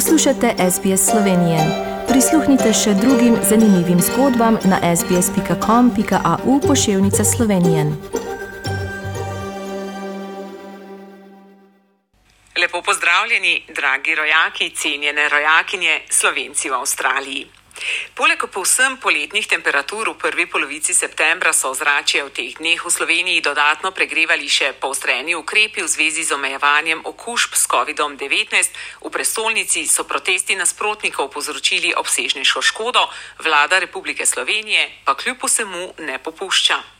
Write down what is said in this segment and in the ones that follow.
Poslušate SBS Slovenije. Prisluhnite še drugim zanimivim zgodbam na sbsp.com.au pošiljka Slovenije. Lepo pozdravljeni, dragi rojaki, cenjene rojakinje, slovenci v Avstraliji. Poleg povsem poletnih temperatur v prvi polovici septembra so ozračje v teh dneh v Sloveniji dodatno pregrevali še poostreni ukrepi v zvezi z omejevanjem okužb s COVID-19. V prestolnici so protesti nasprotnikov povzročili obsežnejšo škodo, vlada Republike Slovenije pa kljub vsemu ne popušča.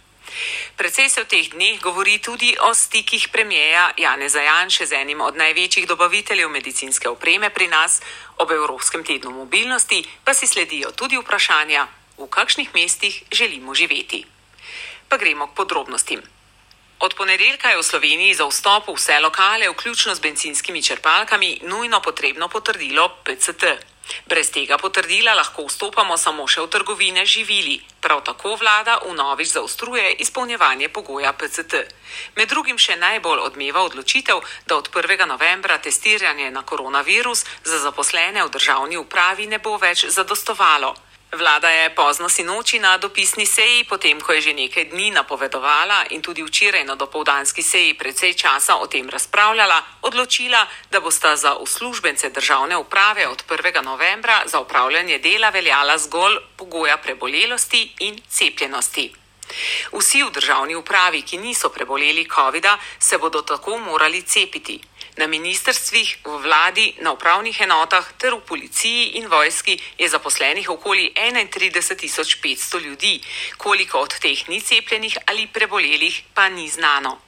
Predvsej se v teh dneh govori tudi o stikih premijeja Janeza Janše z enim od največjih dobaviteljev medicinske opreme pri nas, ob Evropskem tednu mobilnosti pa si sledijo tudi vprašanja, v kakšnih mestih želimo živeti. Pa gremo k podrobnostim. Od ponedeljka je v Sloveniji za vstop v vse lokale, vključno z benzinskimi črpalkami, nujno potrebno potrdilo PCT. Brez tega potrdila lahko vstopamo samo še v trgovine živili. Prav tako vlada v novič zaostruje izpolnjevanje pogoja PCT. Med drugim še najbolj odmeva odločitev, da od 1. novembra testiranje na koronavirus za zaposlene v državni upravi ne bo več zadostovalo. Vlada je pozno sinoči na dopisni seji, potem ko je že nekaj dni napovedovala in tudi včeraj na dopoldanski seji precej časa o tem razpravljala, odločila, da bosta za uslužbence državne uprave od 1. novembra za upravljanje dela veljala zgolj pogoja prebolelosti in cepljenosti. Vsi v državni upravi, ki niso preboleli COVID-a, se bodo tako morali cepiti. Na ministrstvih, v vladi, na upravnih enotah ter v policiji in vojski je zaposlenih okoli 31.500 ljudi, koliko od teh ni cepljenih ali prebolelih, pa ni znano.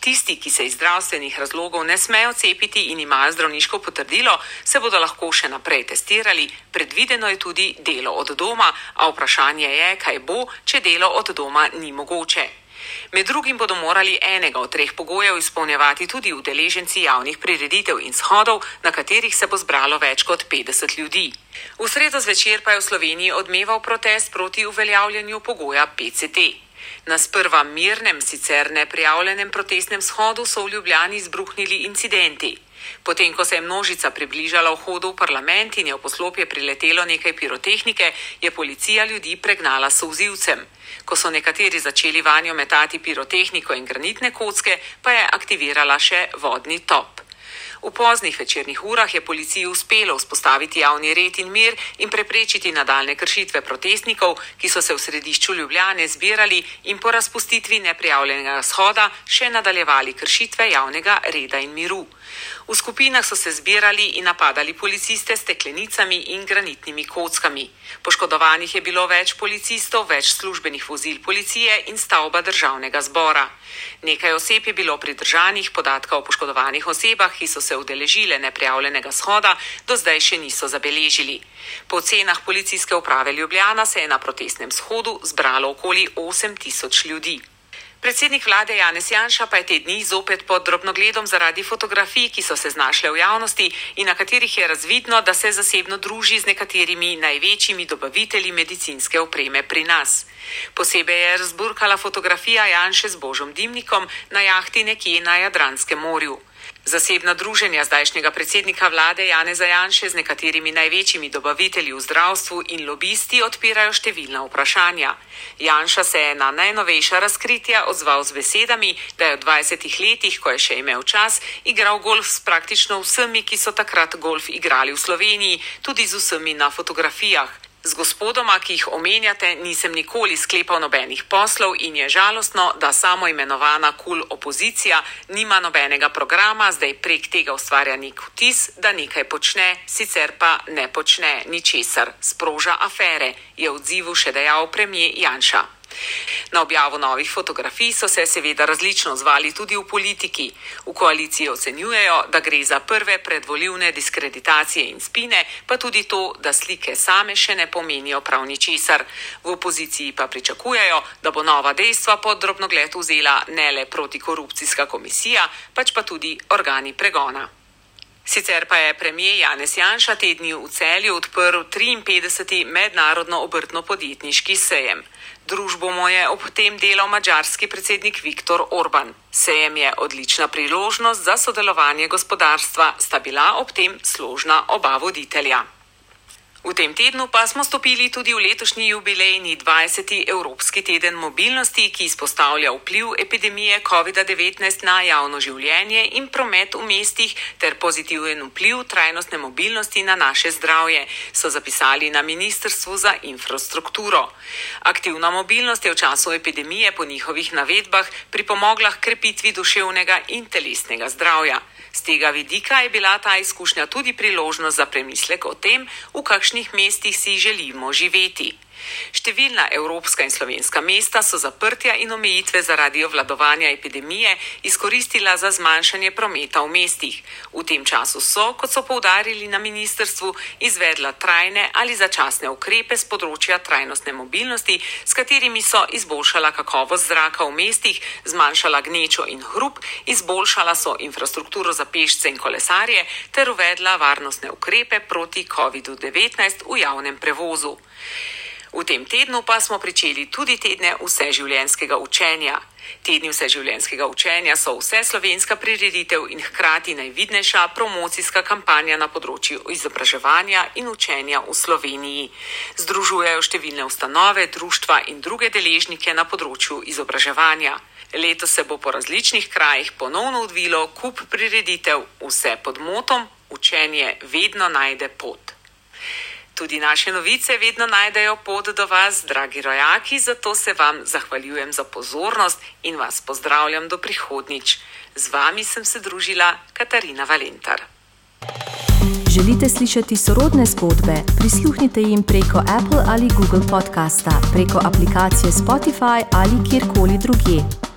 Tisti, ki se iz zdravstvenih razlogov ne smejo cepiti in imajo zdravniško potrdilo, se bodo lahko še naprej testirali. Predvideno je tudi delo od doma, a vprašanje je, kaj bo, če delo od doma ni mogoče. Med drugim bodo morali enega od treh pogojev izpolnjevati tudi udeleženci javnih prireditev in shodov, na katerih se bo zbralo več kot 50 ljudi. V sredo zvečer pa je v Sloveniji odmeval protest proti uveljavljanju pogoja PCT. Na sprva mirnem, sicer neprijavljenem protestnem shodu so v Ljubljani izbruhnili incidenti. Potem, ko se je množica približala vhodu v parlament in je v poslopje priletelo nekaj pirotehnike, je policija ljudi pregnala s vzivcem. Ko so nekateri začeli vanjo metati pirotehniko in granitne kocke, pa je aktivirala še vodni top. V poznih večernih urah je policiji uspelo vzpostaviti javni red in mir in preprečiti nadaljne kršitve protestnikov, ki so se v središču Ljubljane zbirali in po razpustitvi neprijavljenega shoda še nadaljevali kršitve javnega reda in miru. V skupinah so se zbirali in napadali policiste s steklenicami in granitnimi kockami. Poškodovanih je bilo več policistov, več službenih vozil policije in stavba državnega zbora. Nekaj oseb je bilo pridržanih, podatka o poškodovanih osebah, ki so se udeležile neprijavljenega shoda, do zdaj še niso zabeležili. Po cenah policijske uprave Ljubljana se je na protestnem shodu zbralo okoli 8000 ljudi. Predsednik vlade Janez Janša pa je te dni zopet pod drobnogledom zaradi fotografij, ki so se znašle v javnosti in na katerih je razvidno, da se zasebno druži z nekaterimi največjimi dobavitelji medicinske opreme pri nas. Posebej je razburkala fotografija Janše z Božom Dimnikom na jahti nekje na Jadranskem morju. Zasebna druženja zdajšnjega predsednika vlade Janeza Janše z nekaterimi največjimi dobavitelji v zdravstvu in lobisti odpirajo številna vprašanja. Janša se je na najnovejša razkritja odzval z besedami, da je v 20 letih, ko je še imel čas, igral golf s praktično vsemi, ki so takrat golf igrali v Sloveniji, tudi z vsemi na fotografijah. Z gospodoma, ki jih omenjate, nisem nikoli sklepal nobenih poslov in je žalostno, da samo imenovana kul cool opozicija nima nobenega programa, zdaj prek tega ustvarja nek vtis, da nekaj počne, sicer pa ne počne ničesar, sproža afere, je odzivu še dejal premijer Janša. Na objavo novih fotografij so se seveda različno zvali tudi v politiki. V koaliciji ocenjujejo, da gre za prve predvoljivne diskreditacije in spine, pa tudi to, da slike same še ne pomenijo prav ničesar. V opoziciji pa pričakujejo, da bo nova dejstva pod drobnogled vzela ne le protikorupcijska komisija, pač pa tudi organi pregona. Sicer pa je premijer Janez Janša tedni v celju odprl 53. mednarodno obrtno podjetniški sejem. Družbo mu je ob tem delal mađarski predsednik Viktor Orban. Sejem je odlična priložnost za sodelovanje gospodarstva, sta bila ob tem složna oba voditelja. V tem tednu pa smo stopili tudi v letošnji jubilejni 20. Evropski teden mobilnosti, ki izpostavlja vpliv epidemije COVID-19 na javno življenje in promet v mestih ter pozitiven vpliv trajnostne mobilnosti na naše zdravje, so zapisali na Ministrstvu za infrastrukturo. Aktivna mobilnost je v času epidemije po njihovih navedbah pripomogla k krepitvi duševnega in telesnega zdravja. Z tega vidika je bila ta izkušnja tudi priložnost za premislek o tem, v kakšnih mestih si želimo živeti. Številna evropska in slovenska mesta so zaprtja in omejitve zaradi obvladovanja epidemije izkoristila za zmanjšanje prometa v mestih. V tem času so, kot so povdarili na ministrstvu, izvedla trajne ali začasne ukrepe z področja trajnostne mobilnosti, s katerimi so izboljšala kakovost zraka v mestih, zmanjšala gnečo in hrup, izboljšala so infrastrukturo za pešce in kolesarje ter uvedla varnostne ukrepe proti COVID-19 v javnem prevozu. V tem tednu pa smo pričeli tudi tedne vseživljenjskega učenja. Tedni vseživljenjskega učenja so vse slovenska prireditev in hkrati najvidnejša promocijska kampanja na področju izobraževanja in učenja v Sloveniji. Združujejo številne ustanove, društva in druge deležnike na področju izobraževanja. Leto se bo po različnih krajih ponovno odvilo kup prireditev, vse pod motom: Učenje vedno najde pot. Tudi naše novice vedno najdejo pot do vas, dragi rojaki, zato se vam zahvaljujem za pozornost in vas pozdravljam do prihodnič. Z vami sem se družila Katarina Valentar. Želite slišati sorodne zgodbe? Prisluhnite jim preko Apple ali Google podcasta, preko aplikacije Spotify ali kjerkoli drugje.